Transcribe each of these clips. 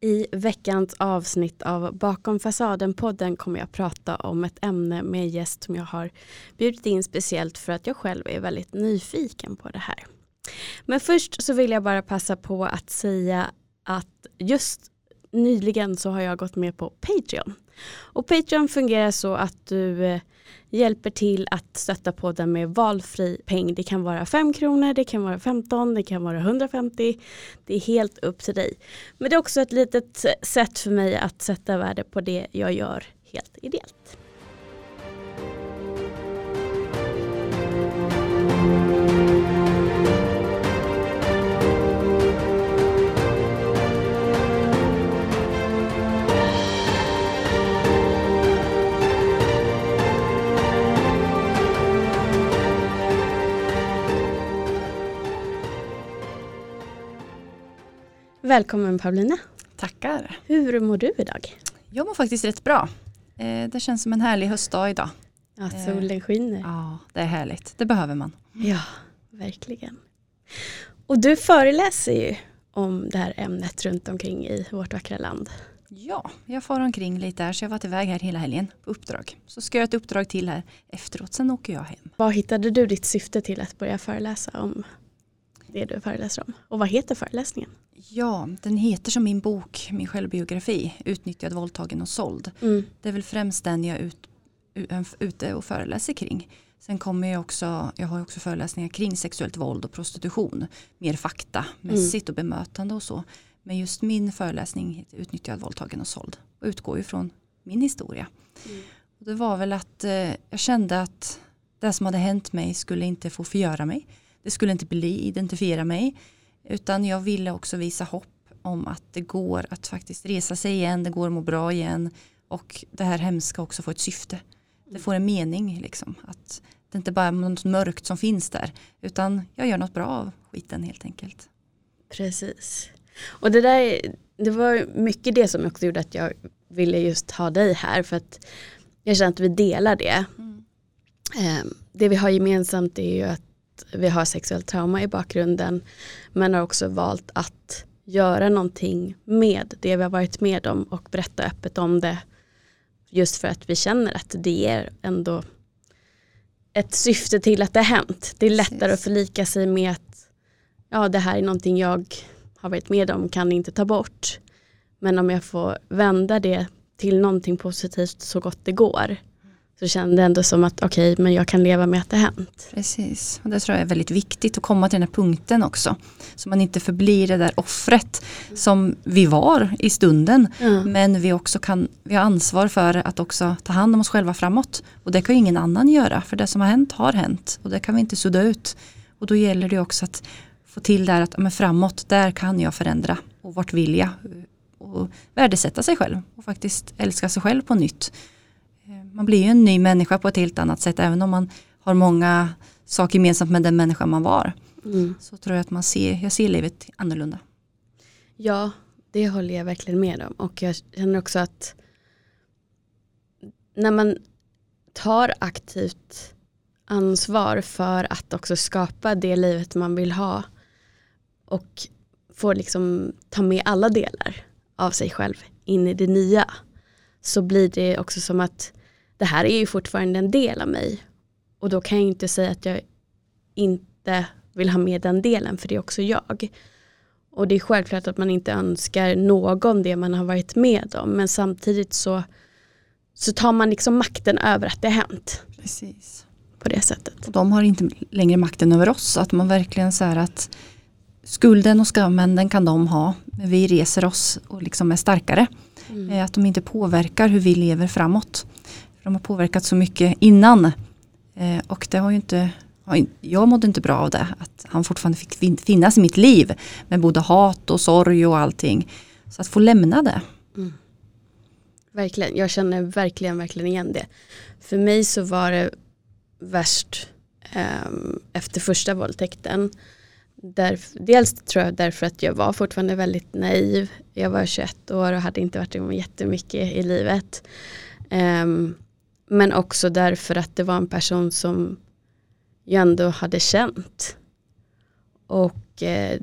I veckans avsnitt av Bakom fasaden-podden kommer jag prata om ett ämne med en gäst som jag har bjudit in speciellt för att jag själv är väldigt nyfiken på det här. Men först så vill jag bara passa på att säga att just nyligen så har jag gått med på Patreon. Och Patreon fungerar så att du eh, hjälper till att stötta podden med valfri peng. Det kan vara 5 kronor, det kan vara 15, det kan vara 150. Det är helt upp till dig. Men det är också ett litet sätt för mig att sätta värde på det jag gör helt ideellt. Välkommen Paulina. Tackar. Hur mår du idag? Jag mår faktiskt rätt bra. Eh, det känns som en härlig höstdag idag. Ja, eh, solen skiner. Ja, det är härligt. Det behöver man. Ja, verkligen. Och du föreläser ju om det här ämnet runt omkring i vårt vackra land. Ja, jag far omkring lite här så jag har varit iväg här hela helgen på uppdrag. Så ska jag ett uppdrag till här efteråt, sen åker jag hem. Vad hittade du ditt syfte till att börja föreläsa om det du föreläser om? Och vad heter föreläsningen? Ja, den heter som min bok, min självbiografi, Utnyttjad, våldtagen och såld. Mm. Det är väl främst den jag är ut, ute och föreläser kring. Sen kommer jag också, jag har också föreläsningar kring sexuellt våld och prostitution. Mer faktamässigt mm. och bemötande och så. Men just min föreläsning heter Utnyttjad, våldtagen och såld. Och utgår ju från min historia. Mm. Och det var väl att eh, jag kände att det som hade hänt mig skulle inte få förgöra mig. Det skulle inte bli identifiera mig. Utan jag ville också visa hopp om att det går att faktiskt resa sig igen, det går att må bra igen. Och det här hemska också får ett syfte. Det får en mening liksom. Att det inte bara är något mörkt som finns där. Utan jag gör något bra av skiten helt enkelt. Precis. Och det där, det var mycket det som också gjorde att jag ville just ha dig här. För att jag känner att vi delar det. Mm. Ehm, det vi har gemensamt är ju att vi har sexuellt trauma i bakgrunden men har också valt att göra någonting med det vi har varit med om och berätta öppet om det just för att vi känner att det ger ändå ett syfte till att det har hänt. Det är lättare Precis. att förlika sig med att ja, det här är någonting jag har varit med om, kan inte ta bort. Men om jag får vända det till någonting positivt så gott det går så kände jag ändå som att okej, okay, men jag kan leva med att det hänt. Precis, och det tror jag är väldigt viktigt att komma till den här punkten också. Så man inte förblir det där offret som vi var i stunden. Mm. Men vi också kan, vi har ansvar för att också ta hand om oss själva framåt. Och det kan ju ingen annan göra, för det som har hänt har hänt. Och det kan vi inte sudda ut. Och då gäller det också att få till det här att men framåt, där kan jag förändra. Och vart vill jag? Och värdesätta sig själv och faktiskt älska sig själv på nytt man blir ju en ny människa på ett helt annat sätt även om man har många saker gemensamt med den människa man var. Mm. Så tror jag att man ser, jag ser livet annorlunda. Ja, det håller jag verkligen med om. Och jag känner också att när man tar aktivt ansvar för att också skapa det livet man vill ha och får liksom ta med alla delar av sig själv in i det nya så blir det också som att det här är ju fortfarande en del av mig. Och då kan jag inte säga att jag inte vill ha med den delen för det är också jag. Och det är självklart att man inte önskar någon det man har varit med om men samtidigt så, så tar man liksom makten över att det har hänt. Precis. På det sättet. Och de har inte längre makten över oss. Att man verkligen säger att skulden och skammen den kan de ha. Men vi reser oss och liksom är starkare. Mm. Eh, att de inte påverkar hur vi lever framåt de har påverkat så mycket innan. Eh, och det har ju inte, jag mådde inte bra av det. Att han fortfarande fick finnas i mitt liv. Med både hat och sorg och allting. Så att få lämna det. Mm. Verkligen, jag känner verkligen, verkligen igen det. För mig så var det värst eh, efter första våldtäkten. Där, dels tror jag därför att jag var fortfarande väldigt naiv. Jag var 21 år och hade inte varit med jättemycket i livet. Um, men också därför att det var en person som jag ändå hade känt. Och eh,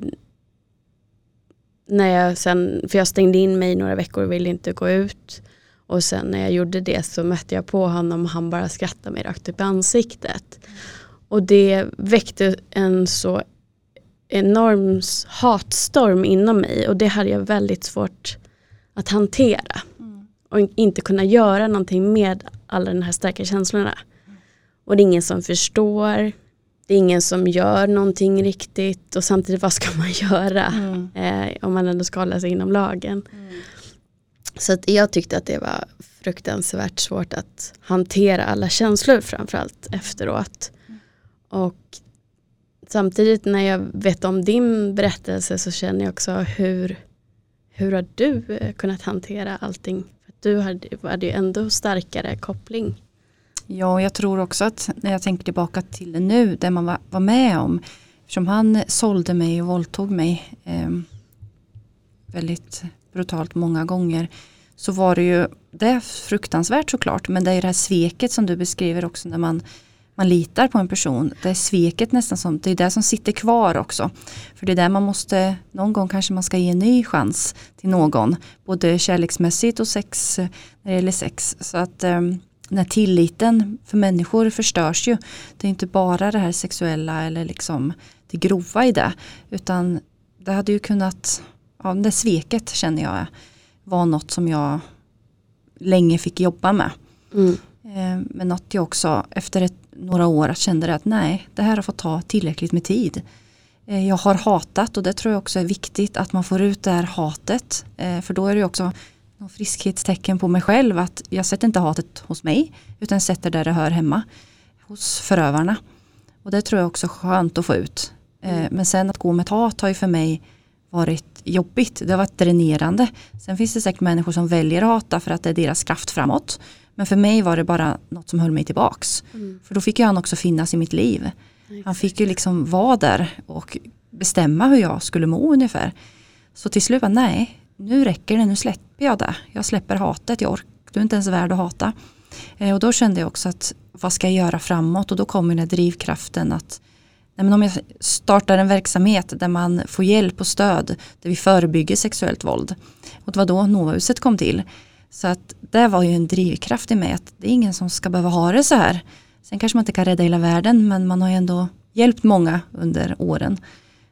när jag sen, för jag stängde in mig i några veckor och ville inte gå ut. Och sen när jag gjorde det så mötte jag på honom och han bara skrattade mig rakt upp i ansiktet. Och det väckte en så enorm hatstorm inom mig och det hade jag väldigt svårt att hantera. Mm. Och inte kunna göra någonting med alla de här starka känslorna. Och det är ingen som förstår, det är ingen som gör någonting riktigt och samtidigt vad ska man göra mm. eh, om man ändå ska hålla sig inom lagen. Mm. Så att jag tyckte att det var fruktansvärt svårt att hantera alla känslor framförallt efteråt. Och samtidigt när jag vet om din berättelse så känner jag också hur, hur har du eh, kunnat hantera allting? Du hade, hade ju ändå starkare koppling. Ja, jag tror också att när jag tänker tillbaka till det nu, det man var, var med om. Eftersom han sålde mig och våldtog mig eh, väldigt brutalt många gånger. Så var det ju, det är fruktansvärt såklart, men det är det här sveket som du beskriver också när man man litar på en person. Det är sveket nästan som, det är det som sitter kvar också. För det är där man måste, någon gång kanske man ska ge en ny chans till någon. Både kärleksmässigt och sex, när det gäller sex. Så att um, när tilliten för människor förstörs ju. Det är inte bara det här sexuella eller liksom det grova i det. Utan det hade ju kunnat, ja det sveket känner jag var något som jag länge fick jobba med. Mm. Eh, men något jag också efter ett, några år kände att nej, det här har fått ta tillräckligt med tid. Eh, jag har hatat och det tror jag också är viktigt att man får ut det här hatet. Eh, för då är det också någon friskhetstecken på mig själv att jag sätter inte hatet hos mig utan sätter där det hör hemma. Hos förövarna. Och det tror jag också är skönt att få ut. Mm. Men sen att gå med hat har ju för mig varit jobbigt. Det har varit dränerande. Sen finns det säkert människor som väljer att hata för att det är deras kraft framåt. Men för mig var det bara något som höll mig tillbaks. Mm. För då fick ju han också finnas i mitt liv. Han fick ju liksom vara där och bestämma hur jag skulle må ungefär. Så till slut var nej, nu räcker det, nu släpper jag det. Jag släpper hatet, jag orkar, du är inte ens värd att hata. Eh, och då kände jag också att vad ska jag göra framåt? Och då kom den här drivkraften att nej men om jag startar en verksamhet där man får hjälp och stöd, där vi förebygger sexuellt våld. Och det var då Novahuset kom till. Så att det var ju en drivkraft i mig att det är ingen som ska behöva ha det så här. Sen kanske man inte kan rädda hela världen men man har ju ändå hjälpt många under åren.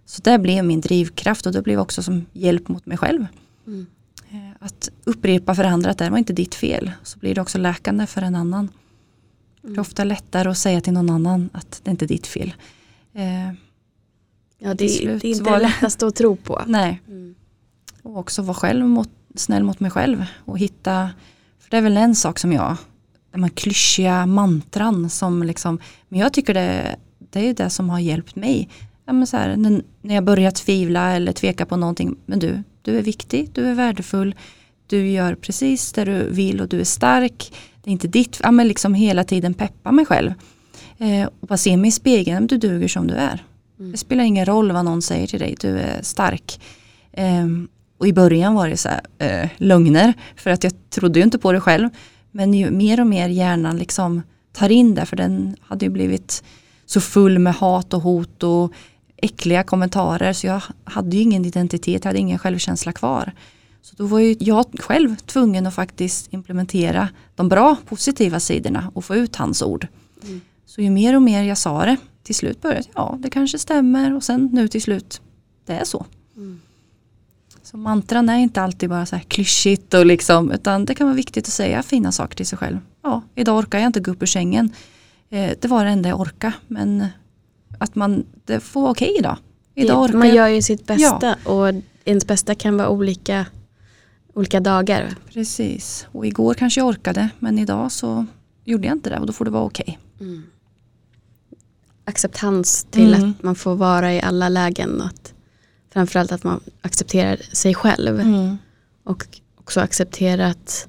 Så det blev min drivkraft och det blev också som hjälp mot mig själv. Mm. Eh, att upprepa för andra att det var inte ditt fel. Så blir det också läkande för en annan. Mm. Det är mm. ofta lättare att säga till någon annan att det inte är ditt fel. Eh, ja, det, det är inte det lättaste att tro på. Nej. Mm. Och också vara själv mot snäll mot mig själv och hitta, för det är väl en sak som jag, de här klyschiga mantran som liksom, men jag tycker det, det är det som har hjälpt mig. Ja, men så här, när jag börjar tvivla eller tveka på någonting, men du, du är viktig, du är värdefull, du gör precis det du vill och du är stark. Det är inte ditt, ja, men liksom hela tiden peppa mig själv. Eh, och bara se mig i spegeln, du duger som du är. Mm. Det spelar ingen roll vad någon säger till dig, du är stark. Eh, och i början var det så här, eh, lögner för att jag trodde ju inte på det själv. Men ju mer och mer hjärnan liksom tar in det för den hade ju blivit så full med hat och hot och äckliga kommentarer så jag hade ju ingen identitet, jag hade ingen självkänsla kvar. Så då var ju jag själv tvungen att faktiskt implementera de bra positiva sidorna och få ut hans ord. Mm. Så ju mer och mer jag sa det, till slut började ja det kanske stämmer och sen nu till slut, det är så. Mm. Så mantran är inte alltid bara så här klyschigt och liksom, utan det kan vara viktigt att säga fina saker till sig själv. Ja, idag orkar jag inte gå upp ur sängen. Eh, det var det enda jag orkade. Men att man, det får vara okej idag. idag det, man gör ju sitt bästa ja. och ens bästa kan vara olika, olika dagar. Precis, och igår kanske jag orkade men idag så gjorde jag inte det och då får det vara okej. Mm. Acceptans till mm. att man får vara i alla lägen. Att framförallt att man accepterar sig själv. Mm. Och också accepterar att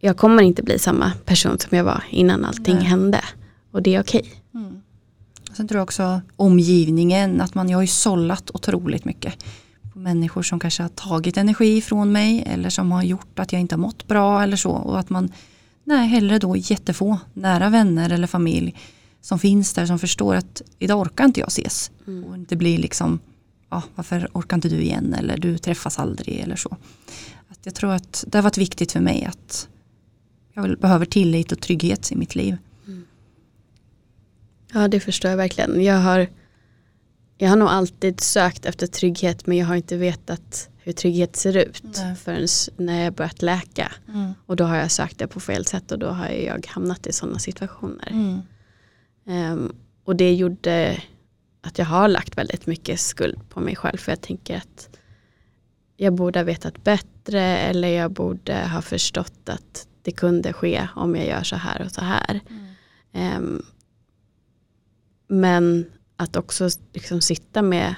jag kommer inte bli samma person som jag var innan allting Nej. hände. Och det är okej. Okay. Mm. Sen tror jag också omgivningen, att man, jag har ju sållat otroligt mycket. På människor som kanske har tagit energi från mig eller som har gjort att jag inte har mått bra eller så. Och att man, nej hellre då jättefå nära vänner eller familj som finns där som förstår att idag orkar inte jag ses. Mm. Och inte blir liksom ja, varför orkar inte du igen eller du träffas aldrig eller så. Att jag tror att det har varit viktigt för mig att jag behöver tillit och trygghet i mitt liv. Mm. Ja det förstår jag verkligen. Jag har, jag har nog alltid sökt efter trygghet men jag har inte vetat hur trygghet ser ut Nej. förrän när jag börjat läka. Mm. Och då har jag sökt det på fel sätt och då har jag hamnat i sådana situationer. Mm. Um, och det gjorde att jag har lagt väldigt mycket skuld på mig själv för jag tänker att jag borde ha vetat bättre eller jag borde ha förstått att det kunde ske om jag gör så här och så här. Mm. Um, men att också liksom sitta med,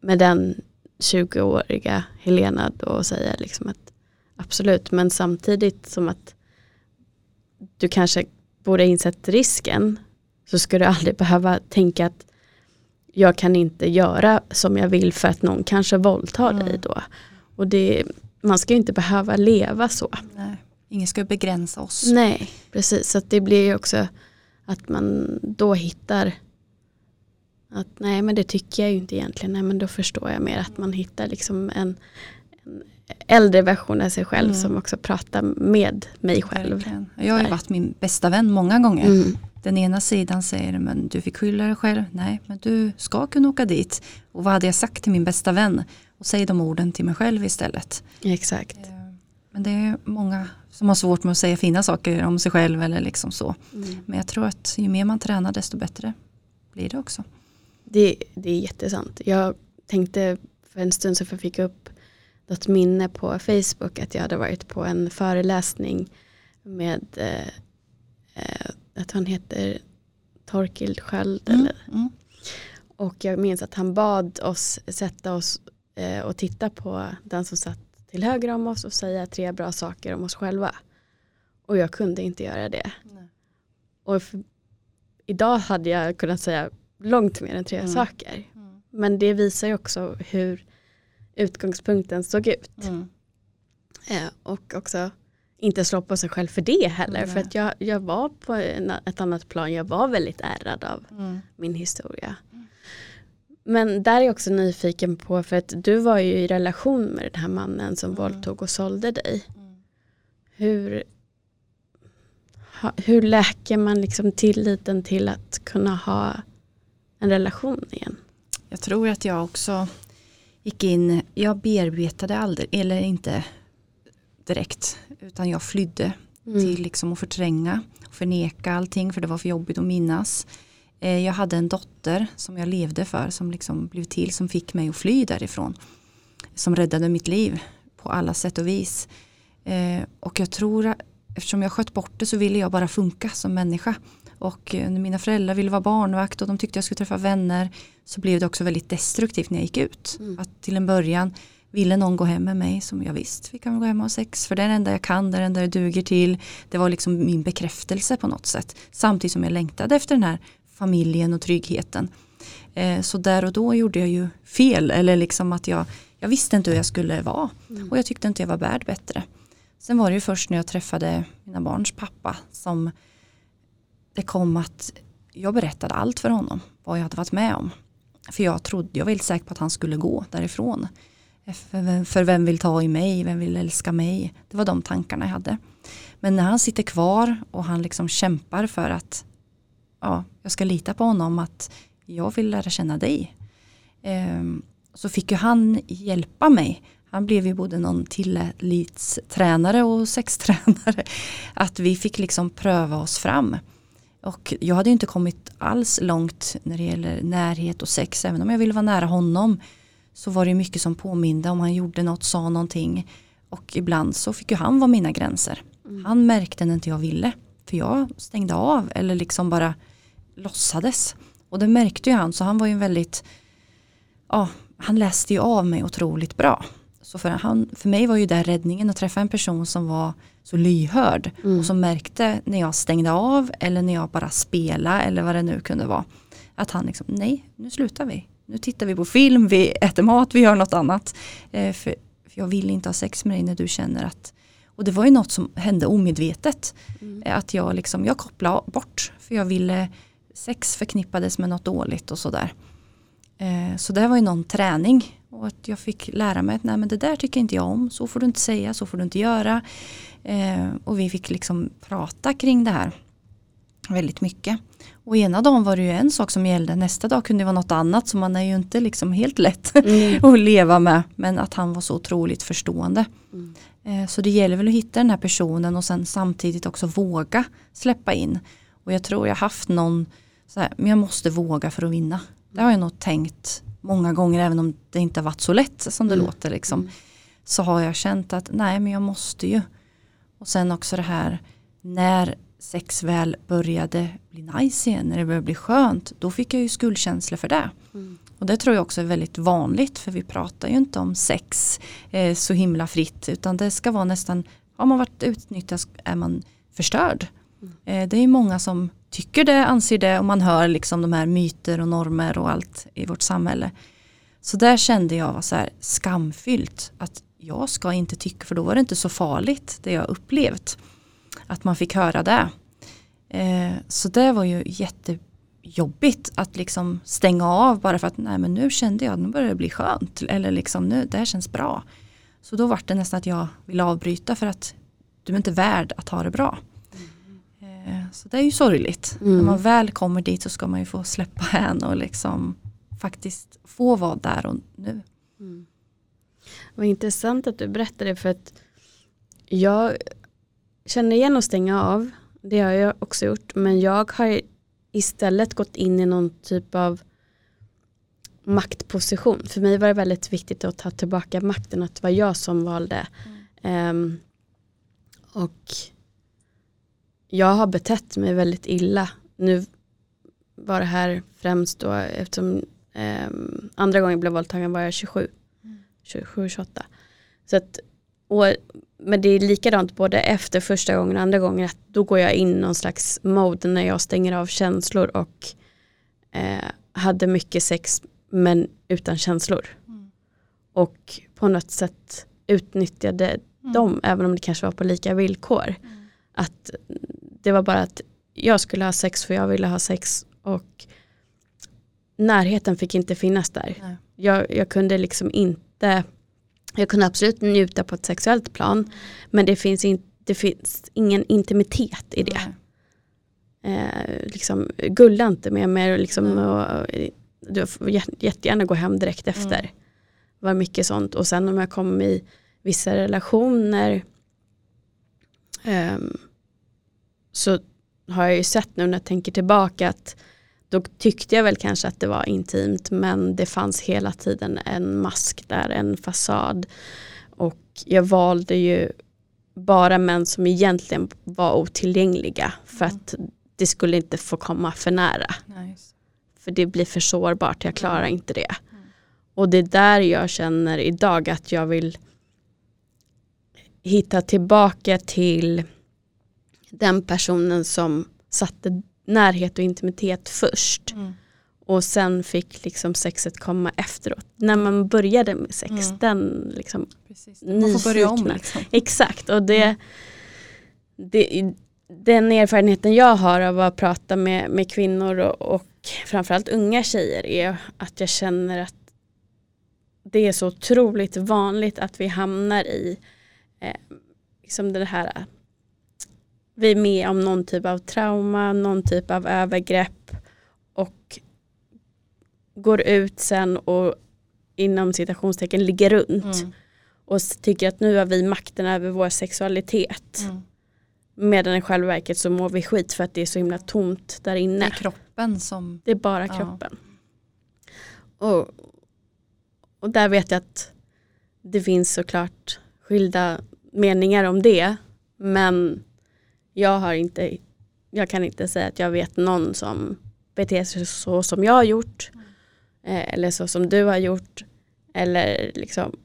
med den 20-åriga Helena och säga liksom att absolut, men samtidigt som att du kanske borde insett risken så ska du aldrig behöva tänka att jag kan inte göra som jag vill för att någon kanske våldtar mm. dig då. Och det, man ska ju inte behöva leva så. Nej. Ingen ska begränsa oss. Nej, precis. Så det blir ju också att man då hittar att nej men det tycker jag ju inte egentligen. Nej men då förstår jag mer att man hittar liksom en äldre version av sig själv mm. som också pratar med mig själv. Verkligen. Jag har ju varit min bästa vän många gånger. Mm. Den ena sidan säger men du fick skylla dig själv. Nej men du ska kunna åka dit. Och vad hade jag sagt till min bästa vän? Och säg de orden till mig själv istället. Exakt. Eh, men det är många som har svårt med att säga fina saker om sig själv eller liksom så. Mm. Men jag tror att ju mer man tränar desto bättre blir det också. Det, det är jättesant. Jag tänkte för en stund sedan för jag fick upp något minne på Facebook att jag hade varit på en föreläsning med eh, eh att han heter Torkild Sköld. Mm? Mm. Och jag minns att han bad oss sätta oss eh, och titta på den som satt till höger om oss och säga tre bra saker om oss själva. Och jag kunde inte göra det. Nej. Och för, idag hade jag kunnat säga långt mer än tre mm. saker. Mm. Men det visar ju också hur utgångspunkten såg ut. Mm. Eh, och också inte slå på sig själv för det heller. Mm. För att jag, jag var på en, ett annat plan, jag var väldigt ärrad av mm. min historia. Men där är jag också nyfiken på, för att du var ju i relation med den här mannen som mm. våldtog och sålde dig. Mm. Hur, ha, hur läker man liksom tilliten till att kunna ha en relation igen? Jag tror att jag också gick in, jag bearbetade aldrig, eller inte direkt, utan jag flydde mm. till liksom att förtränga, och förneka allting för det var för jobbigt att minnas. Eh, jag hade en dotter som jag levde för som liksom blev till som fick mig att fly därifrån. Som räddade mitt liv på alla sätt och vis. Eh, och jag tror eftersom jag sköt bort det så ville jag bara funka som människa. Och eh, när mina föräldrar ville vara barnvakt och de tyckte jag skulle träffa vänner så blev det också väldigt destruktivt när jag gick ut. Mm. Att till en början ville någon gå hem med mig som jag visst vi kan gå hem och ha sex för det är det enda jag kan, det är det enda jag duger till. Det var liksom min bekräftelse på något sätt. Samtidigt som jag längtade efter den här familjen och tryggheten. Eh, så där och då gjorde jag ju fel eller liksom att jag, jag visste inte hur jag skulle vara mm. och jag tyckte inte jag var värd bättre. Sen var det ju först när jag träffade mina barns pappa som det kom att jag berättade allt för honom vad jag hade varit med om. För jag trodde, jag var helt säker på att han skulle gå därifrån. För vem, för vem vill ta i mig, vem vill älska mig? Det var de tankarna jag hade. Men när han sitter kvar och han liksom kämpar för att ja, jag ska lita på honom att jag vill lära känna dig. Um, så fick ju han hjälpa mig. Han blev ju både någon tillitstränare och sextränare. Att vi fick liksom pröva oss fram. Och jag hade inte kommit alls långt när det gäller närhet och sex. Även om jag ville vara nära honom så var det mycket som påminde om han gjorde något, sa någonting. Och ibland så fick ju han vara mina gränser. Mm. Han märkte när inte jag ville. För jag stängde av eller liksom bara låtsades. Och det märkte ju han så han var ju väldigt, ja han läste ju av mig otroligt bra. Så för, han, för mig var ju det räddningen att träffa en person som var så lyhörd mm. och som märkte när jag stängde av eller när jag bara spelade eller vad det nu kunde vara. Att han liksom, nej nu slutar vi. Nu tittar vi på film, vi äter mat, vi gör något annat. Eh, för, för jag vill inte ha sex med dig när du känner att och det var ju något som hände omedvetet. Mm. Att jag liksom, jag kopplade bort för jag ville sex förknippades med något dåligt och sådär. Eh, så det var ju någon träning och att jag fick lära mig att nej men det där tycker inte jag om, så får du inte säga, så får du inte göra. Eh, och vi fick liksom prata kring det här väldigt mycket. Och ena dagen var det ju en sak som gällde, nästa dag kunde det vara något annat så man är ju inte liksom helt lätt mm. att leva med. Men att han var så otroligt förstående. Mm. Eh, så det gäller väl att hitta den här personen och sen samtidigt också våga släppa in. Och jag tror jag haft någon, så här, men jag måste våga för att vinna. Det har jag nog tänkt många gånger även om det inte har varit så lätt som det mm. låter. Liksom. Mm. Så har jag känt att nej men jag måste ju. Och sen också det här när sex väl började bli nice igen, när det började bli skönt, då fick jag ju skuldkänsla för det. Mm. Och det tror jag också är väldigt vanligt för vi pratar ju inte om sex eh, så himla fritt utan det ska vara nästan, har man varit utnyttjad är man förstörd. Mm. Eh, det är många som tycker det, anser det och man hör liksom de här myter och normer och allt i vårt samhälle. Så där kände jag var så här skamfyllt att jag ska inte tycka, för då var det inte så farligt det jag upplevt. Att man fick höra det. Eh, så det var ju jättejobbigt att liksom stänga av bara för att nej men nu kände jag att nu börjar det bli skönt. Eller liksom nu, det här känns bra. Så då var det nästan att jag ville avbryta för att du är inte värd att ha det bra. Mm. Så det är ju sorgligt. Mm. När man väl kommer dit så ska man ju få släppa hän och liksom faktiskt få vara där och nu. Mm. Vad intressant att du berättade för att jag känner igen att stänga av. Det har jag också gjort. Men jag har istället gått in i någon typ av maktposition. För mig var det väldigt viktigt att ta tillbaka makten. Att det var jag som valde. Mm. Um, och jag har betett mig väldigt illa. Nu var det här främst då eftersom um, andra gången jag blev våldtagen var jag 27. 27-28. Så att, och, men det är likadant både efter första gången och andra gången att då går jag in i någon slags mode när jag stänger av känslor och eh, hade mycket sex men utan känslor. Mm. Och på något sätt utnyttjade mm. dem även om det kanske var på lika villkor. Mm. Att det var bara att jag skulle ha sex för jag ville ha sex och närheten fick inte finnas där. Jag, jag kunde liksom inte jag kunde absolut njuta på ett sexuellt plan men det finns, in, det finns ingen intimitet i det. Eh, liksom, gulla inte med mig liksom, och, du får jättegärna gå hem direkt efter. Mm. var mycket sånt och sen om jag kom i vissa relationer eh, så har jag ju sett nu när jag tänker tillbaka att då tyckte jag väl kanske att det var intimt men det fanns hela tiden en mask där, en fasad. Och jag valde ju bara män som egentligen var otillgängliga för mm. att det skulle inte få komma för nära. Nice. För det blir för sårbart, jag klarar mm. inte det. Mm. Och det är där jag känner idag att jag vill hitta tillbaka till den personen som satte närhet och intimitet först. Mm. Och sen fick liksom sexet komma efteråt. När man började med sex, mm. den liksom Man får börja om liksom. Exakt och det, mm. det, den erfarenheten jag har av att prata med, med kvinnor och, och framförallt unga tjejer är att jag känner att det är så otroligt vanligt att vi hamnar i eh, liksom det här vi är med om någon typ av trauma, någon typ av övergrepp och går ut sen och inom citationstecken ligger runt mm. och tycker att nu har vi makten över vår sexualitet. Mm. Medan i själva verket så mår vi skit för att det är så himla tomt där inne. Det är kroppen som... Det är bara kroppen. Ja. Och, och där vet jag att det finns såklart skilda meningar om det. Men jag har inte, jag kan inte säga att jag vet någon som beter sig så som jag har gjort. Eh, eller så som du har gjort. Eller liksom,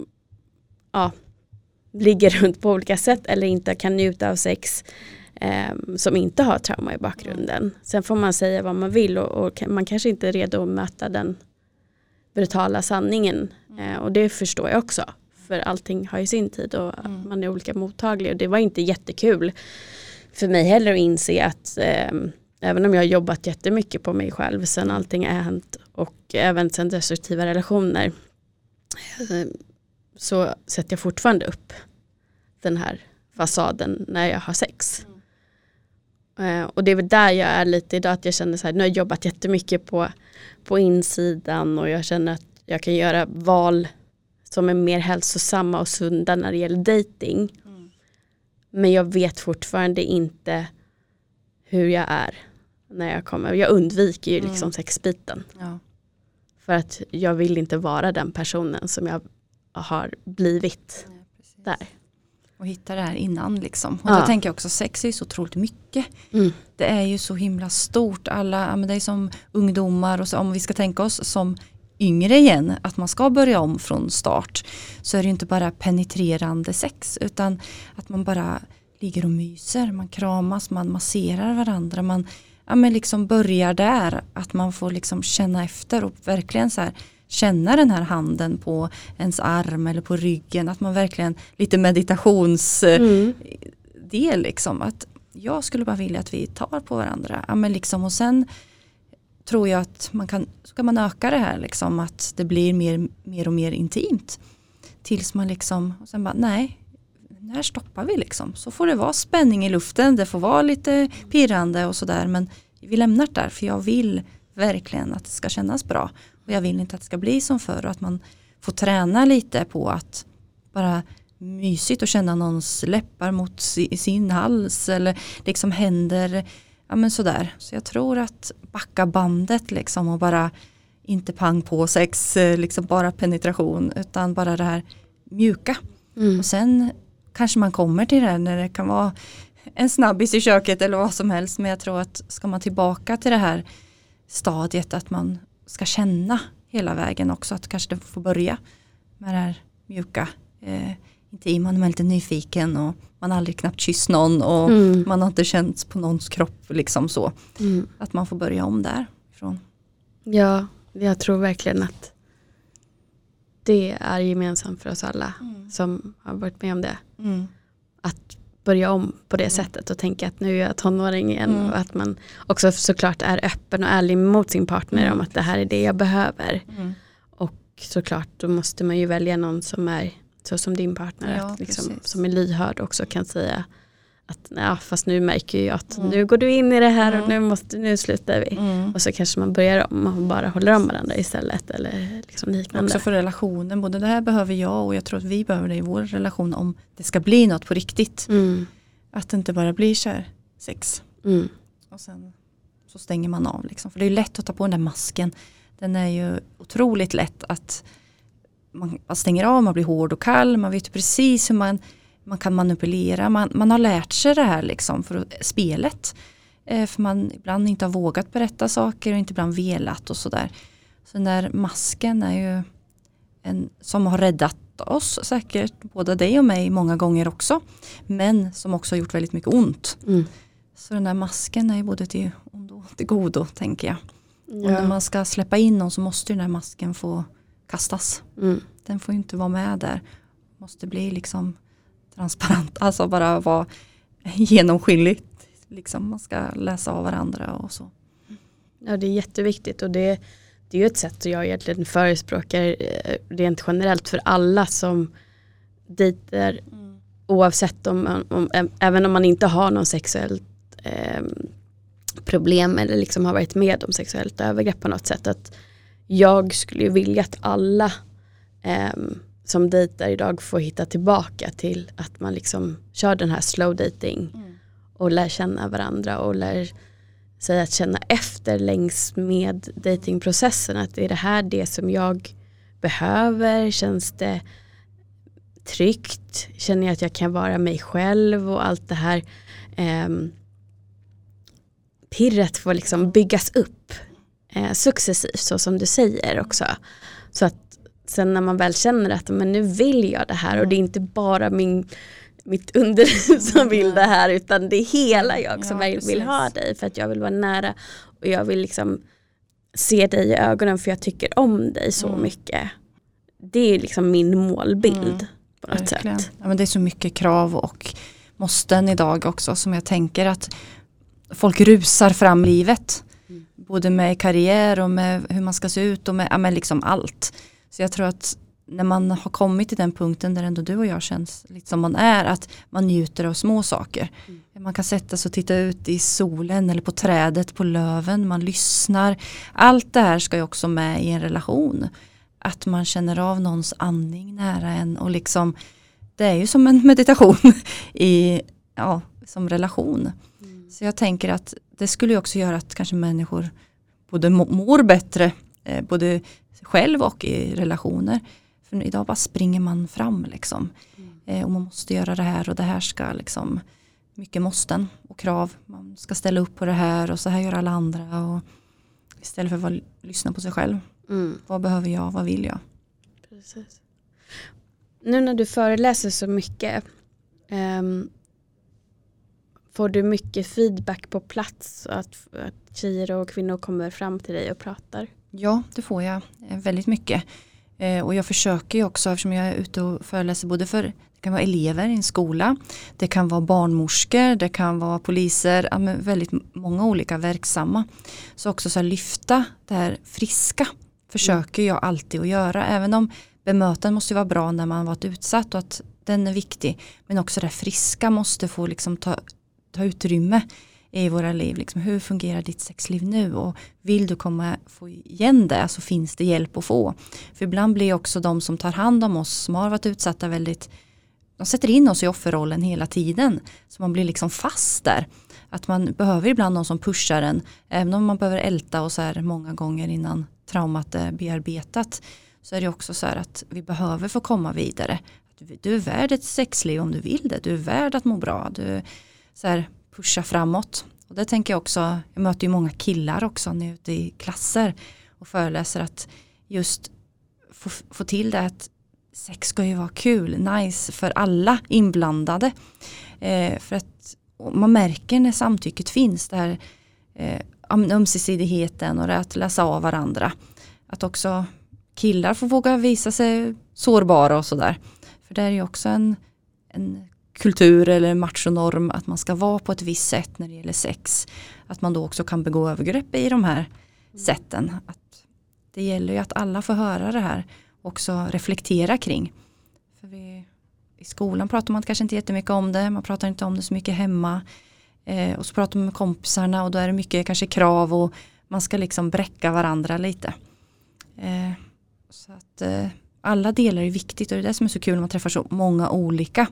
ja, ligger runt på olika sätt eller inte kan njuta av sex eh, som inte har trauma i bakgrunden. Sen får man säga vad man vill och, och man kanske inte är redo att möta den brutala sanningen. Eh, och det förstår jag också. För allting har ju sin tid och mm. man är olika mottaglig och det var inte jättekul för mig heller att inse att eh, även om jag har jobbat jättemycket på mig själv sen allting har hänt och även sen destruktiva relationer eh, så sätter jag fortfarande upp den här fasaden när jag har sex. Mm. och det är väl där jag är lite idag, att jag känner så här, nu har jag jobbat jättemycket på, på insidan och jag känner att jag kan göra val som är mer hälsosamma och sunda när det gäller dating. Mm. Men jag vet fortfarande inte hur jag är när jag kommer. Jag undviker ju mm. liksom sexbiten. Ja. För att jag vill inte vara den personen som jag har blivit ja, där. Och hitta det här innan liksom. Och ja. då tänker jag också sex är ju så otroligt mycket. Mm. Det är ju så himla stort. Alla, men det är som ungdomar och så, om vi ska tänka oss som yngre igen, att man ska börja om från start. Så är det inte bara penetrerande sex utan att man bara ligger och myser, man kramas, man masserar varandra, man ja, men liksom börjar där, att man får liksom känna efter och verkligen så här, känna den här handen på ens arm eller på ryggen, att man verkligen lite meditationsdel mm. liksom, att jag skulle bara vilja att vi tar på varandra, ja, men liksom, och sen tror jag att man kan, ska man öka det här liksom, att det blir mer, mer och mer intimt tills man liksom, och sen bara nej, när stoppar vi liksom? Så får det vara spänning i luften, det får vara lite pirrande och sådär men vi lämnar det där för jag vill verkligen att det ska kännas bra. Och jag vill inte att det ska bli som förr och att man får träna lite på att bara mysigt och känna någons läppar mot sin hals eller liksom händer, ja men sådär. Så jag tror att backa bandet liksom och bara inte pang på sex, eh, liksom bara penetration utan bara det här mjuka. Mm. Och sen kanske man kommer till det när det kan vara en snabbis i köket eller vad som helst. Men jag tror att ska man tillbaka till det här stadiet att man ska känna hela vägen också. Att kanske det får börja med det här mjuka eh, intima. Man är lite nyfiken och man har aldrig knappt kysst någon och mm. man har inte känt på någons kropp liksom så. Mm. Att man får börja om därifrån. Ja, jag tror verkligen att det är gemensamt för oss alla mm. som har varit med om det. Mm. Att börja om på det mm. sättet och tänka att nu är jag tonåring igen mm. och att man också såklart är öppen och ärlig mot sin partner om att det här är det jag behöver. Och såklart då måste man ju välja någon som är så som din partner, ja, att liksom, som är lyhörd också kan säga att ja, fast nu märker jag att mm. nu går du in i det här mm. och nu, måste, nu slutar vi. Mm. Och så kanske man börjar om och bara håller om varandra istället. Eller liksom liknande. Också för relationen, både det här behöver jag och jag tror att vi behöver det i vår relation om det ska bli något på riktigt. Mm. Att det inte bara blir kär sex. Mm. Och sen så stänger man av. Liksom. För det är lätt att ta på den där masken. Den är ju otroligt lätt att man, man stänger av, man blir hård och kall, man vet precis hur man man kan manipulera, man, man har lärt sig det här liksom för spelet. Eh, för man ibland inte har vågat berätta saker och inte ibland velat och sådär. Så den där masken är ju en som har räddat oss säkert, både dig och mig många gånger också. Men som också har gjort väldigt mycket ont. Mm. Så den där masken är ju både till ondo och till godo tänker jag. Ja. Och när man ska släppa in någon så måste den där masken få kastas. Mm. Den får inte vara med där. Måste bli liksom transparent, alltså bara vara genomskinligt. Liksom man ska läsa av varandra och så. Ja det är jätteviktigt och det, det är ju ett sätt att jag egentligen förespråkar eh, rent generellt för alla som dejter mm. oavsett om, om, även om man inte har någon sexuellt eh, problem eller liksom har varit med om sexuellt övergrepp på något sätt. Att jag skulle vilja att alla eh, som dejtar idag får hitta tillbaka till att man liksom kör den här slow dating mm. och lär känna varandra och lär sig att känna efter längs med datingprocessen. Att är det här det som jag behöver, känns det tryggt, känner jag att jag kan vara mig själv och allt det här eh, pirret får liksom byggas upp eh, successivt så som du säger också. Så att sen när man väl känner att men nu vill jag det här och det är inte bara min, mitt under som vill det här utan det är hela jag som ja, vill ha dig för att jag vill vara nära och jag vill liksom se dig i ögonen för jag tycker om dig så mm. mycket. Det är liksom min målbild mm. på något Verkligen. sätt. Ja, men det är så mycket krav och måsten idag också som jag tänker att folk rusar fram livet. Både med karriär och med hur man ska se ut och med, ja, med liksom allt. Så jag tror att när man har kommit till den punkten där ändå du och jag känns lite som man är, att man njuter av små saker. Mm. Man kan sätta sig och titta ut i solen eller på trädet, på löven, man lyssnar. Allt det här ska ju också med i en relation. Att man känner av någons andning nära en och liksom det är ju som en meditation i, ja, som relation. Mm. Så jag tänker att det skulle också göra att kanske människor både mår bättre, eh, både själv och i relationer. För idag bara springer man fram liksom. Mm. Eh, och man måste göra det här och det här ska liksom mycket måsten och krav. Man ska ställa upp på det här och så här gör alla andra. Och istället för att lyssna på sig själv. Mm. Vad behöver jag? Vad vill jag? Precis. Nu när du föreläser så mycket um, får du mycket feedback på plats att, att tjejer och kvinnor kommer fram till dig och pratar? Ja, det får jag eh, väldigt mycket. Eh, och jag försöker ju också eftersom jag är ute och föreläser både för det kan vara elever i en skola, det kan vara barnmorskor, det kan vara poliser, ja, väldigt många olika verksamma. Så också så lyfta det här friska försöker jag alltid att göra, även om bemötandet måste vara bra när man varit utsatt och att den är viktig. Men också det friska måste få liksom ta, ta utrymme i våra liv. Liksom, hur fungerar ditt sexliv nu och vill du komma få igen det så finns det hjälp att få. För ibland blir också de som tar hand om oss som har varit utsatta väldigt de sätter in oss i offerrollen hela tiden. Så man blir liksom fast där. Att man behöver ibland någon som pushar en. Även om man behöver älta och så här många gånger innan traumat är bearbetat. Så är det också så här att vi behöver få komma vidare. Du är värd ett sexliv om du vill det. Du är värd att må bra. Du så här, pusha framåt. Och det tänker jag också, jag möter ju många killar också när jag är ute i klasser och föreläser att just få, få till det att sex ska ju vara kul, nice för alla inblandade. Eh, för att man märker när samtycket finns, det här eh, ömsesidigheten och det att läsa av varandra. Att också killar får våga visa sig sårbara och sådär. För det är ju också en, en kultur eller machonorm att man ska vara på ett visst sätt när det gäller sex. Att man då också kan begå övergrepp i de här sätten. Att det gäller ju att alla får höra det här och också reflektera kring. För vi, I skolan pratar man kanske inte jättemycket om det, man pratar inte om det så mycket hemma. Eh, och så pratar man med kompisarna och då är det mycket kanske krav och man ska liksom bräcka varandra lite. Eh, så att eh, alla delar är viktigt och det är det som är så kul när man träffar så många olika.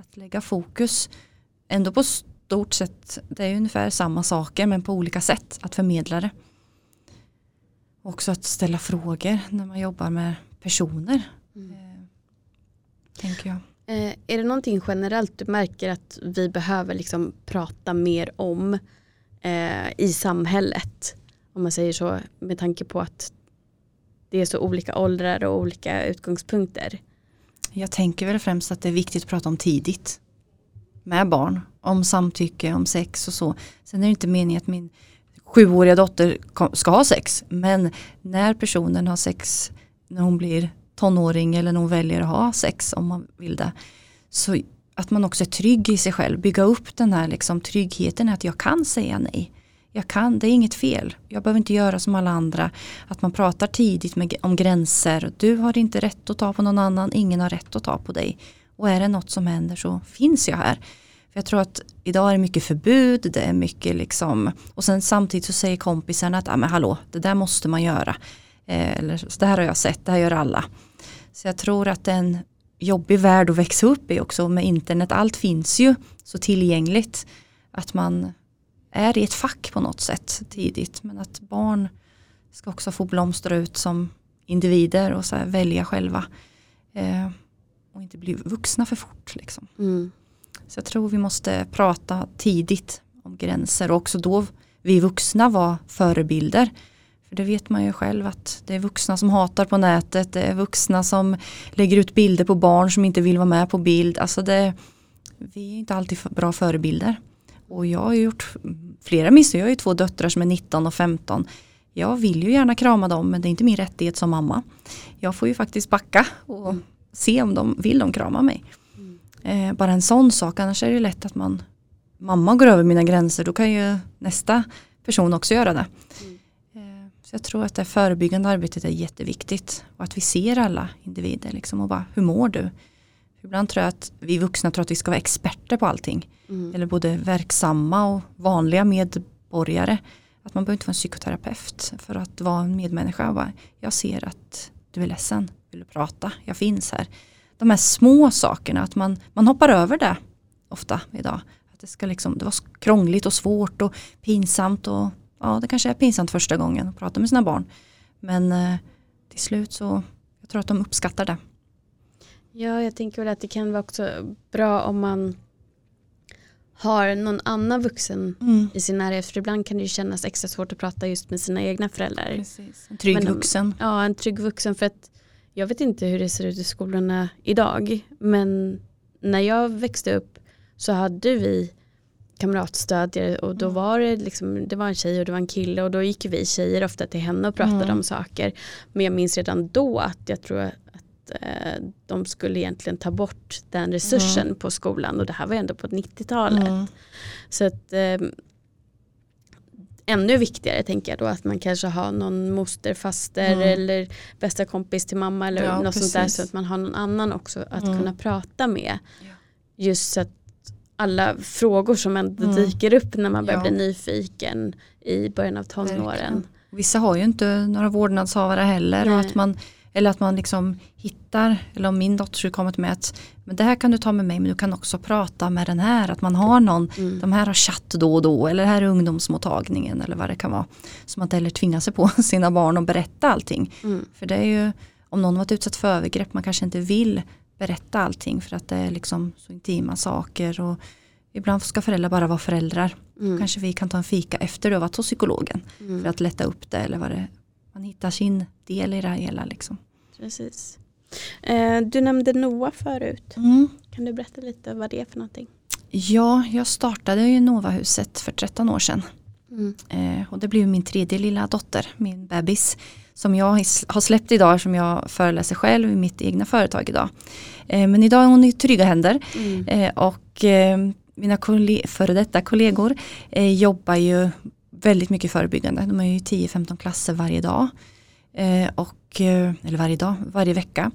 Att lägga fokus ändå på stort sett, det är ungefär samma saker men på olika sätt att förmedla det. Också att ställa frågor när man jobbar med personer. Mm. Eh, tänker jag. Eh, är det någonting generellt du märker att vi behöver liksom prata mer om eh, i samhället? Om man säger så med tanke på att det är så olika åldrar och olika utgångspunkter. Jag tänker väl främst att det är viktigt att prata om tidigt. Med barn. Om samtycke, om sex och så. Sen är det inte meningen att min sjuåriga dotter ska ha sex. Men när personen har sex när hon blir tonåring eller när hon väljer att ha sex om man vill det. Så att man också är trygg i sig själv, bygga upp den här liksom tryggheten att jag kan säga nej. Jag kan, det är inget fel. Jag behöver inte göra som alla andra. Att man pratar tidigt med, om gränser. Du har inte rätt att ta på någon annan, ingen har rätt att ta på dig. Och är det något som händer så finns jag här. För jag tror att idag är det mycket förbud, det är mycket liksom, och sen samtidigt så säger kompisarna att, ja men hallå, det där måste man göra. Eh, eller, så det här har jag sett, det här gör alla. Så jag tror att det är en jobbig värld att växa upp i också med internet. Allt finns ju så tillgängligt. Att man är i ett fack på något sätt tidigt. Men att barn ska också få blomstra ut som individer och så välja själva. Eh, och inte bli vuxna för fort. Liksom. Mm. Så jag tror vi måste prata tidigt om gränser och också då vi vuxna var förebilder. För det vet man ju själv att det är vuxna som hatar på nätet, det är vuxna som lägger ut bilder på barn som inte vill vara med på bild. Alltså det, vi är inte alltid bra förebilder. Och jag har gjort flera misstag, jag har ju två döttrar som är 19 och 15. Jag vill ju gärna krama dem men det är inte min rättighet som mamma. Jag får ju faktiskt backa och se om de vill de krama mig. Mm. Eh, bara en sån sak, annars är det lätt att man mamma går över mina gränser då kan ju nästa person också göra det. Mm. Eh, så jag tror att det förebyggande arbetet är jätteviktigt och att vi ser alla individer liksom och bara hur mår du? Ibland tror jag att vi vuxna tror att vi ska vara experter på allting. Mm. Eller både verksamma och vanliga medborgare. Att man behöver inte vara en psykoterapeut för att vara en medmänniska. Bara, jag ser att du är ledsen, vill du prata, jag finns här. De här små sakerna, att man, man hoppar över det ofta idag. Att det, ska liksom, det var krångligt och svårt och pinsamt. Och, ja, det kanske är pinsamt första gången att prata med sina barn. Men eh, till slut så jag tror att de uppskattar det. Ja, jag tänker väl att det kan vara också bra om man har någon annan vuxen mm. i sin närhet. För ibland kan det ju kännas extra svårt att prata just med sina egna föräldrar. Precis. En trygg men, vuxen. Ja, en trygg vuxen. För att jag vet inte hur det ser ut i skolorna idag. Men när jag växte upp så hade vi kamratstödjare och då mm. var det liksom, det var en tjej och det var en kille och då gick vi tjejer ofta till henne och pratade mm. om saker. Men jag minns redan då att jag tror att eh, de skulle egentligen ta bort den resursen mm. på skolan och det här var ändå på 90-talet. Mm. Så att eh, ännu viktigare tänker jag då att man kanske har någon moster, faster mm. eller bästa kompis till mamma eller ja, något precis. sånt där så att man har någon annan också att mm. kunna prata med. Ja. Just så att alla frågor som ändå mm. dyker upp när man börjar ja. bli nyfiken i början av tonåren. Vissa har ju inte några vårdnadshavare heller. Och att man, eller att man liksom hittar, eller om min dotter skulle kommit med att men det här kan du ta med mig men du kan också prata med den här. Att man har någon, mm. de här har chatt då och då eller här är ungdomsmottagningen eller vad det kan vara. Så man inte heller tvingar sig på sina barn att berätta allting. Mm. För det är ju, om någon varit utsatt för övergrepp, man kanske inte vill berätta allting för att det är liksom så intima saker. Och ibland ska föräldrar bara vara föräldrar. Mm. Kanske vi kan ta en fika efter du har varit hos psykologen. Mm. För att lätta upp det eller vad det Man hittar sin del i det hela. Liksom. Precis. Eh, du nämnde Noa förut. Mm. Kan du berätta lite vad det är för någonting? Ja, jag startade ju Novahuset för 13 år sedan. Mm. Eh, och det blev min tredje lilla dotter, min bebis som jag har släppt idag som jag föreläser själv i mitt egna företag idag. Eh, men idag är hon i trygga händer mm. Och mina före detta kollegor jobbar ju väldigt mycket förebyggande. De är ju 10-15 klasser varje dag. Eh, och, eh, eller varje dag, varje vecka.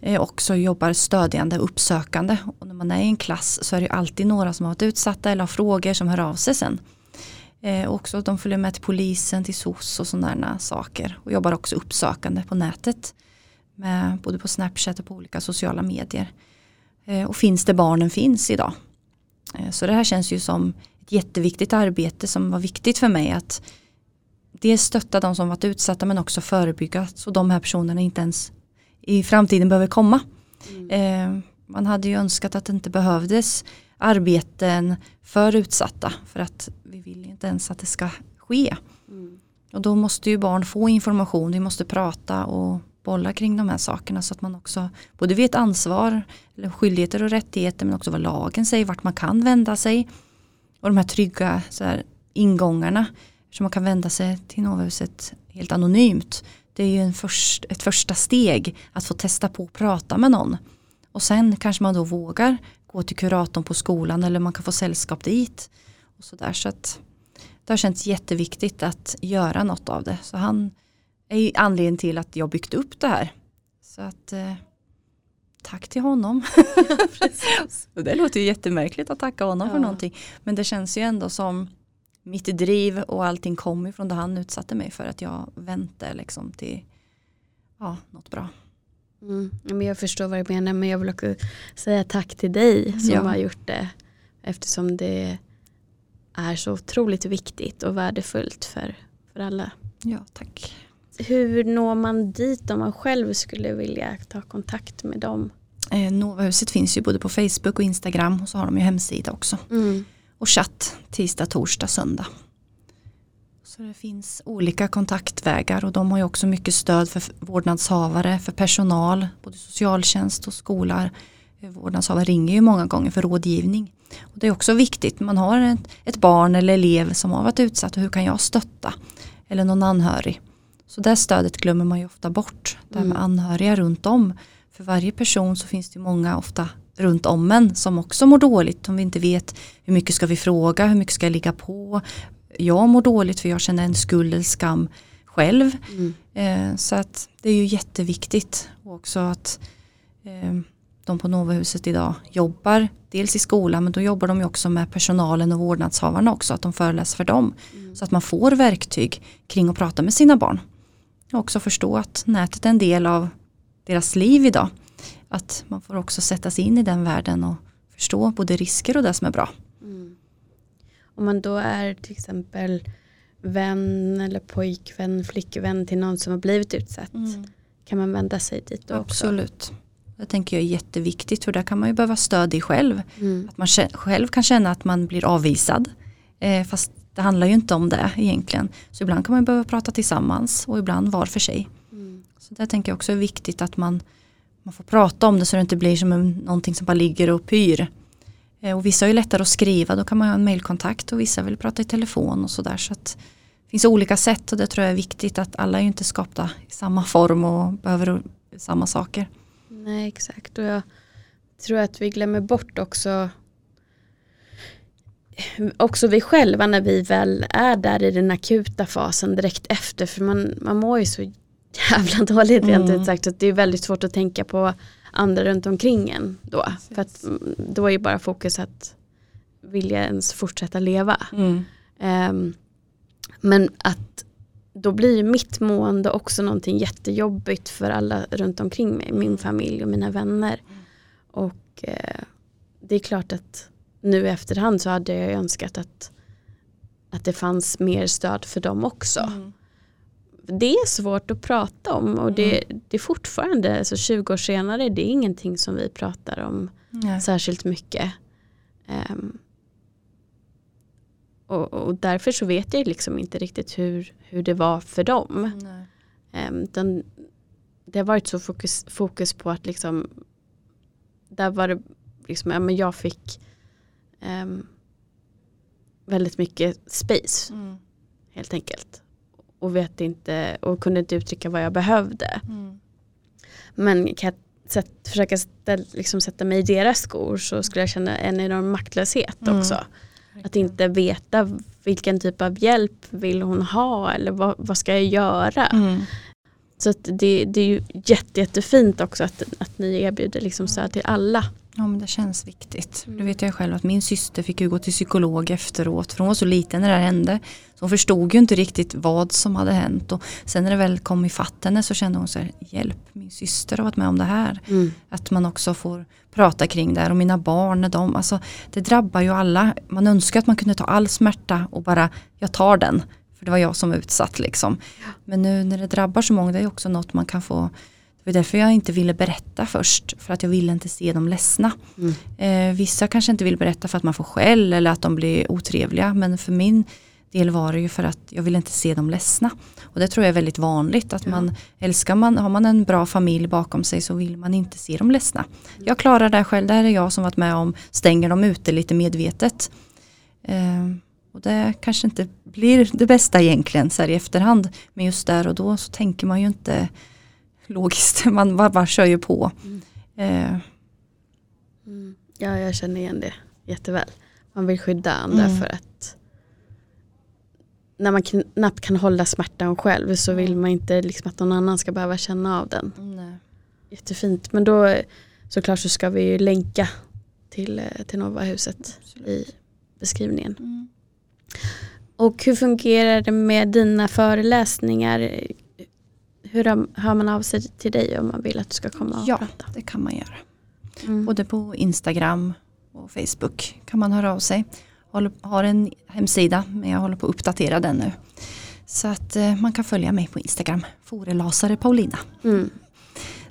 Eh, också jobbar stödjande och uppsökande. Och när man är i en klass så är det alltid några som har varit utsatta eller har frågor som hör av sig sen. Eh, också de följer med till polisen, till SOS och sådana saker. Och jobbar också uppsökande på nätet. Med, både på Snapchat och på olika sociala medier. Eh, och finns det barnen finns idag. Eh, så det här känns ju som ett jätteviktigt arbete som var viktigt för mig att dels stötta de som varit utsatta men också förebygga så de här personerna inte ens i framtiden behöver komma. Mm. Eh, man hade ju önskat att det inte behövdes arbeten för utsatta för att vi vill inte ens att det ska ske. Mm. Och då måste ju barn få information, vi måste prata och bolla kring de här sakerna så att man också både vet ansvar, eller skyldigheter och rättigheter men också vad lagen säger, vart man kan vända sig. Och de här trygga så här, ingångarna som man kan vända sig till Novahuset helt anonymt. Det är ju en först, ett första steg att få testa på att prata med någon. Och sen kanske man då vågar gå till kuratorn på skolan eller man kan få sällskap dit. Och så där, så att det har känts jätteviktigt att göra något av det. Så han är anledningen till att jag byggt upp det här. Så att eh, tack till honom. det låter ju jättemärkligt att tacka honom ja. för någonting. Men det känns ju ändå som mitt driv och allting kom ifrån det han utsatte mig för att jag väntade liksom till ja, något bra. Mm. Men jag förstår vad du menar men jag vill också säga tack till dig som ja. har gjort det. Eftersom det är så otroligt viktigt och värdefullt för, för alla. Ja, tack. Hur når man dit om man själv skulle vilja ta kontakt med dem? Eh, Novahuset finns ju både på Facebook och Instagram och så har de ju hemsida också. Mm. Och chatt tisdag, torsdag, söndag. Så det finns olika kontaktvägar och de har ju också mycket stöd för vårdnadshavare, för personal, både socialtjänst och skola. Vårdnadshavare ringer ju många gånger för rådgivning. Och det är också viktigt, man har ett, ett barn eller elev som har varit utsatt och hur kan jag stötta? Eller någon anhörig. Så det stödet glömmer man ju ofta bort. Det här med mm. anhöriga runt om. För varje person så finns det många, ofta runt om en som också mår dåligt om vi inte vet hur mycket ska vi fråga, hur mycket ska jag ligga på. Jag mår dåligt för jag känner en skuld eller skam själv. Mm. Eh, så att det är ju jätteviktigt också att eh, de på Novahuset idag jobbar dels i skolan men då jobbar de ju också med personalen och vårdnadshavarna också att de föreläser för dem. Mm. Så att man får verktyg kring att prata med sina barn. Och också förstå att nätet är en del av deras liv idag. Att man får också sätta sig in i den världen och förstå både risker och det som är bra. Mm. Om man då är till exempel vän eller pojkvän, flickvän till någon som har blivit utsatt. Mm. Kan man vända sig dit då Absolut. också? Det tänker jag är jätteviktigt för där kan man ju behöva stöd i själv. Mm. Att man själv kan känna att man blir avvisad. Eh, fast det handlar ju inte om det egentligen. Så ibland kan man behöva prata tillsammans och ibland var för sig. Mm. Så det tänker jag också är viktigt att man, man får prata om det så det inte blir som en, någonting som bara ligger och pyr. Eh, och vissa är ju lättare att skriva, då kan man ha en mailkontakt och vissa vill prata i telefon och sådär. Så att det finns olika sätt och det tror jag är viktigt att alla är ju inte skapta i samma form och behöver samma saker. Nej exakt och jag tror att vi glömmer bort också också vi själva när vi väl är där i den akuta fasen direkt efter för man, man mår ju så jävla dåligt rent mm. ut sagt att det är väldigt svårt att tänka på andra runt omkring en då. Precis. För att då är ju bara fokus att vilja ens fortsätta leva. Mm. Um, men att då blir mitt mående också någonting jättejobbigt för alla runt omkring mig, min familj och mina vänner. Och eh, det är klart att nu i efterhand så hade jag önskat att, att det fanns mer stöd för dem också. Mm. Det är svårt att prata om och det, mm. det är fortfarande, alltså 20 år senare, det är ingenting som vi pratar om Nej. särskilt mycket. Um, och, och, därför så vet jag liksom inte riktigt hur, hur det var för dem. Um, den, det har varit så fokus, fokus på att liksom, där var det liksom, ja, men jag fick um, väldigt mycket space. Mm. Helt enkelt. Och vet inte och kunde inte uttrycka vad jag behövde. Mm. Men kan jag sätt, försöka ställ, liksom sätta mig i deras skor så skulle jag känna en enorm maktlöshet mm. också. Att inte veta vilken typ av hjälp vill hon ha eller vad, vad ska jag göra. Mm. Så det, det är ju jätte, jättefint också att, att ni erbjuder liksom stöd till alla. Ja men det känns viktigt. Mm. Det vet jag själv att min syster fick ju gå till psykolog efteråt för hon var så liten när det hände. Så hon förstod ju inte riktigt vad som hade hänt och sen när det väl kom i henne så kände hon så här, hjälp min syster har varit med om det här. Mm. Att man också får prata kring det här och mina barn, de, alltså, det drabbar ju alla. Man önskar att man kunde ta all smärta och bara, jag tar den. För det var jag som var utsatt liksom. Men nu när det drabbar så många, det är också något man kan få det var därför jag inte ville berätta först. För att jag ville inte se dem ledsna. Mm. Eh, vissa kanske inte vill berätta för att man får skäll eller att de blir otrevliga. Men för min del var det ju för att jag ville inte se dem ledsna. Och det tror jag är väldigt vanligt. Att ja. man älskar man, har man en bra familj bakom sig så vill man inte se dem ledsna. Mm. Jag klarar det själv. Det här är jag som varit med om stänger dem ute lite medvetet. Eh, och det kanske inte blir det bästa egentligen så här i efterhand. Men just där och då så tänker man ju inte logiskt. Man bara, bara kör ju på. Mm. Eh. Mm. Ja, jag känner igen det jätteväl. Man vill skydda andra mm. för att när man knappt kan hålla smärtan själv så vill mm. man inte liksom att någon annan ska behöva känna av den. Nej. Jättefint. Men då såklart så ska vi ju länka till, eh, till Novahuset Absolut. i beskrivningen. Mm. Och hur fungerar det med dina föreläsningar? Hur hör man av sig till dig om man vill att du ska komma och ja, prata? Ja, det kan man göra. Mm. Både på Instagram och Facebook kan man höra av sig. Jag har en hemsida men jag håller på att uppdatera den nu. Så att eh, man kan följa mig på Instagram, Forelasare Paulina. Mm.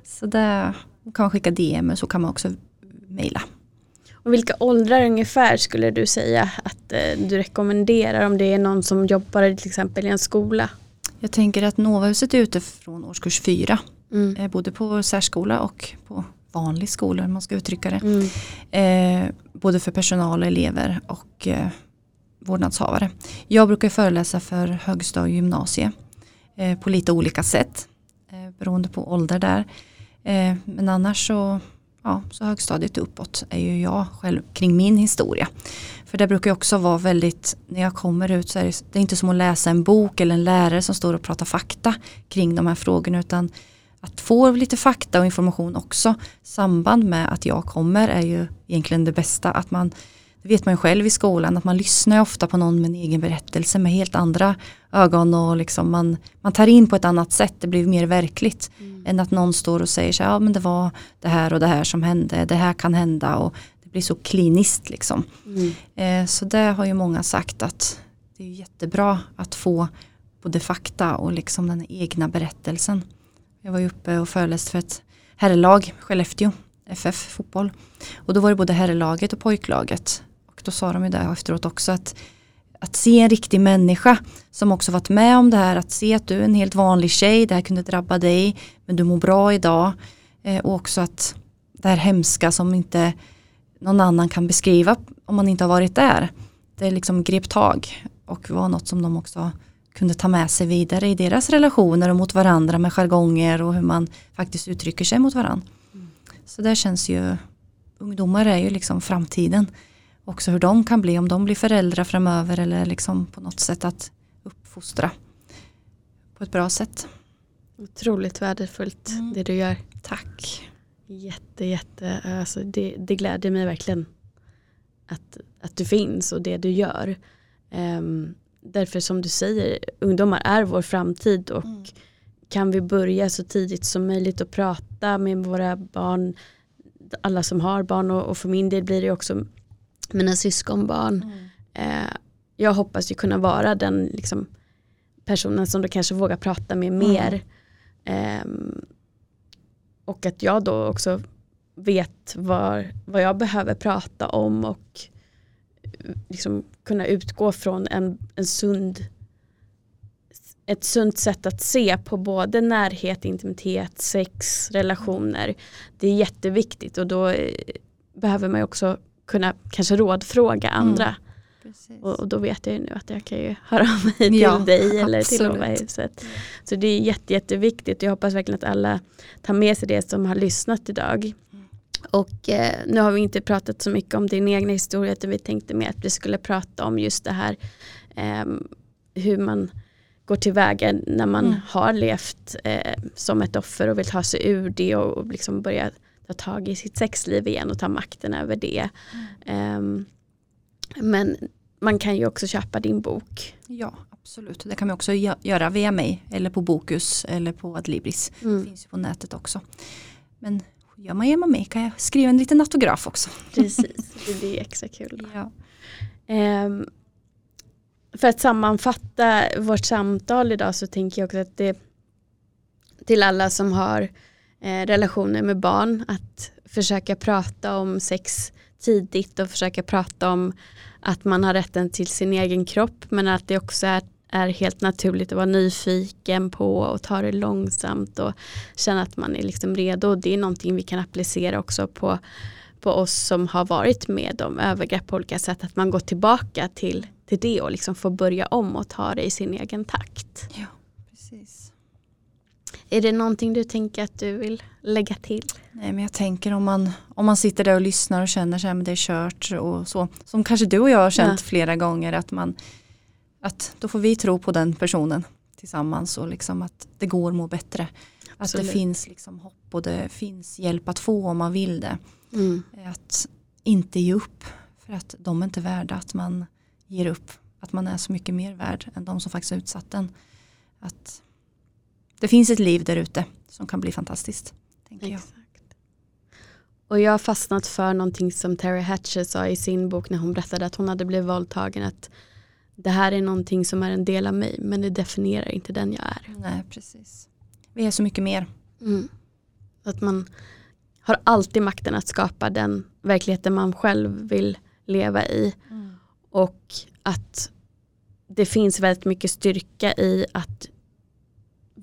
Så där kan man skicka DM och så kan man också mejla. Och vilka åldrar ungefär skulle du säga att eh, du rekommenderar om det är någon som jobbar till exempel i en skola? Jag tänker att Novahuset är ute från årskurs fyra. Mm. Eh, både på särskola och på vanlig skola om man ska uttrycka det. Mm. Eh, både för personal elever och eh, vårdnadshavare. Jag brukar föreläsa för högstad och gymnasie eh, på lite olika sätt eh, beroende på ålder där. Eh, men annars så ja, så högstadiet uppåt är ju jag själv kring min historia. För det brukar också vara väldigt, när jag kommer ut så är det, det är inte som att läsa en bok eller en lärare som står och pratar fakta kring de här frågorna utan att få lite fakta och information också samband med att jag kommer är ju egentligen det bästa. Att man, det vet man ju själv i skolan, att man lyssnar ofta på någon med en egen berättelse med helt andra ögon och liksom man, man tar in på ett annat sätt, det blir mer verkligt. Mm. Än att någon står och säger så ja men det var det här och det här som hände, det här kan hända och det blir så kliniskt liksom. Mm. Eh, så det har ju många sagt att det är jättebra att få både fakta och liksom den egna berättelsen. Jag var ju uppe och föreläste för ett herrlag, Skellefteå, FF fotboll. Och då var det både herrlaget och pojklaget. Då sa de ju där efteråt också att att se en riktig människa som också varit med om det här, att se att du är en helt vanlig tjej, det här kunde drabba dig, men du mår bra idag. Eh, och också att det här hemska som inte någon annan kan beskriva om man inte har varit där. Det liksom grep tag och var något som de också kunde ta med sig vidare i deras relationer och mot varandra med jargonger och hur man faktiskt uttrycker sig mot varandra. Mm. Så det känns ju, ungdomar är ju liksom framtiden. Också hur de kan bli, om de blir föräldrar framöver eller liksom på något sätt att uppfostra på ett bra sätt. Otroligt värdefullt mm. det du gör. Tack. Jätte, jätte, alltså det, det gläder mig verkligen att, att du finns och det du gör. Um, därför som du säger, ungdomar är vår framtid och mm. kan vi börja så tidigt som möjligt och prata med våra barn, alla som har barn och, och för min del blir det också mina syskonbarn. Mm. Eh, jag hoppas ju kunna vara den liksom, personen som du kanske vågar prata med mm. mer. Eh, och att jag då också vet var, vad jag behöver prata om och liksom kunna utgå från en, en sund ett sunt sätt att se på både närhet, intimitet, sex, relationer. Det är jätteviktigt och då eh, behöver man också kunna kanske rådfråga mm. andra. Mm. Och, och, då vet jag ju nu att jag kan ju höra av mig till ja, dig eller absolut. till Lovahuset. Så det är jätte, jätteviktigt. Jag hoppas verkligen att alla tar med sig det som har lyssnat idag. Och eh, nu har vi inte pratat så mycket om din egna historia utan vi tänkte mer att vi skulle prata om just det här eh, hur man går tillväga när man mm. har levt eh, som ett offer och vill ta sig ur det och, och liksom börja ta tag i sitt sexliv igen och ta makten över det. Mm. Um, men man kan ju också köpa din bok. Ja, absolut. Det kan man också göra via mig eller på Bokus eller på Adlibris. Mm. Det finns ju på nätet också. Men gör man genom mig kan jag skriva en liten autograf också. Precis, det blir extra kul. Ja. Um, för att sammanfatta vårt samtal idag så tänker jag också att det till alla som har eh, relationer med barn att försöka prata om sex tidigt och försöka prata om att man har rätten till sin egen kropp men att det också är, är helt naturligt att vara nyfiken på och ta det långsamt och känna att man är liksom redo. Det är någonting vi kan applicera också på, på oss som har varit med om övergrepp på olika sätt. Att man går tillbaka till, till det och liksom får börja om och ta det i sin egen takt. Ja. Är det någonting du tänker att du vill lägga till? Nej men jag tänker om man, om man sitter där och lyssnar och känner sig att det är kört och så. Som kanske du och jag har känt ja. flera gånger att man att då får vi tro på den personen tillsammans och liksom att det går må bättre. Absolut. Att det finns liksom hopp och det finns hjälp att få om man vill det. Mm. Att inte ge upp för att de är inte värda att man ger upp. Att man är så mycket mer värd än de som faktiskt utsatt den. Att det finns ett liv där ute som kan bli fantastiskt. Tänker jag. Och jag har fastnat för någonting som Terry Hatcher sa i sin bok när hon berättade att hon hade blivit våldtagen. Att det här är någonting som är en del av mig men det definierar inte den jag är. Nej, precis. Vi är så mycket mer. Mm. Att man har alltid makten att skapa den verkligheten man själv vill leva i. Mm. Och att det finns väldigt mycket styrka i att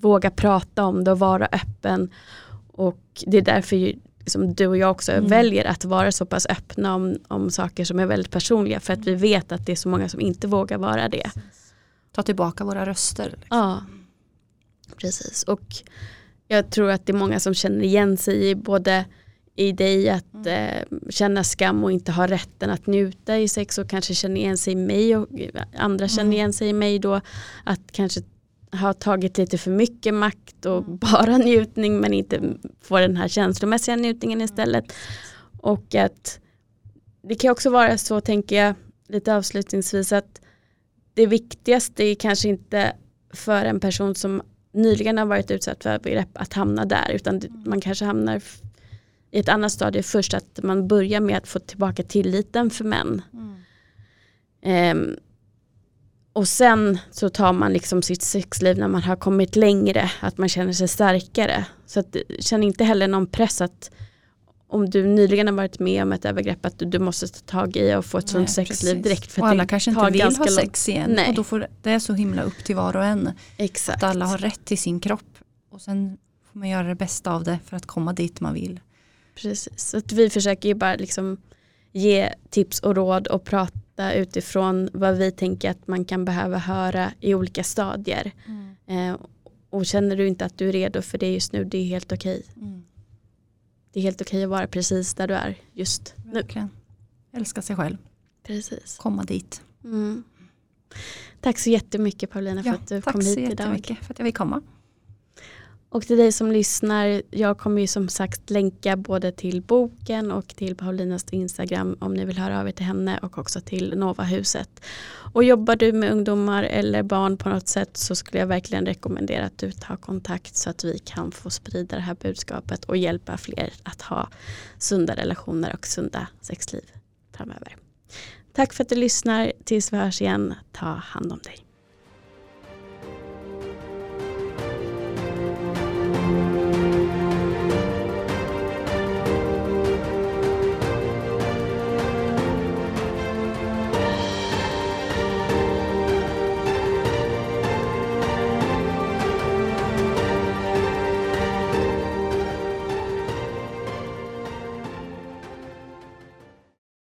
våga prata om det och vara öppen. Och det är därför ju, som du och jag också mm. väljer att vara så pass öppna om, om saker som är väldigt personliga. För att vi vet att det är så många som inte vågar vara det. Ta tillbaka våra röster. Liksom. Ja, precis. Och jag tror att det är många som känner igen sig i både i dig att mm. eh, känna skam och inte ha rätten att njuta i sex och kanske känna igen sig i mig och andra känner mm. igen sig i mig då. Att kanske ha tagit lite för mycket makt och mm. bara njutning men inte få den här känslomässiga njutningen istället. Och att det kan också vara så tänker jag lite avslutningsvis att det viktigaste är kanske inte för en person som nyligen har varit utsatt för övergrepp att hamna där utan mm. man kanske hamnar i ett annat stadie först att man börjar med att få tillbaka tilliten för män. Mm. Um, och sen så tar man liksom sitt sexliv när man har kommit längre, att man känner sig starkare. Så att, känn inte heller någon press att om du nyligen har varit med om ett övergrepp att du, du måste ta tag i och få ett sånt sexliv direkt. För och alla kanske inte vill ha sex igen Nej. och då får det är så himla upp till var och en. Exakt. Att alla har rätt till sin kropp och sen får man göra det bästa av det för att komma dit man vill. Precis, så att vi försöker ju bara liksom ge tips och råd och prata utifrån vad vi tänker att man kan behöva höra i olika stadier. Mm. Eh, och känner du inte att du är redo för det just nu, det är helt okej. Okay. Mm. Det är helt okej okay att vara precis där du är just Verkligen. nu. Älska sig själv. Precis. Komma dit. Mm. Tack så jättemycket Paulina för ja, att du kom hit idag. Tack så jättemycket för att jag fick komma. Och till dig som lyssnar, jag kommer ju som sagt länka både till boken och till Paulinas Instagram om ni vill höra av er till henne och också till Novahuset. Och jobbar du med ungdomar eller barn på något sätt så skulle jag verkligen rekommendera att du tar kontakt så att vi kan få sprida det här budskapet och hjälpa fler att ha sunda relationer och sunda sexliv framöver. Tack för att du lyssnar. Tills vi hörs igen, ta hand om dig.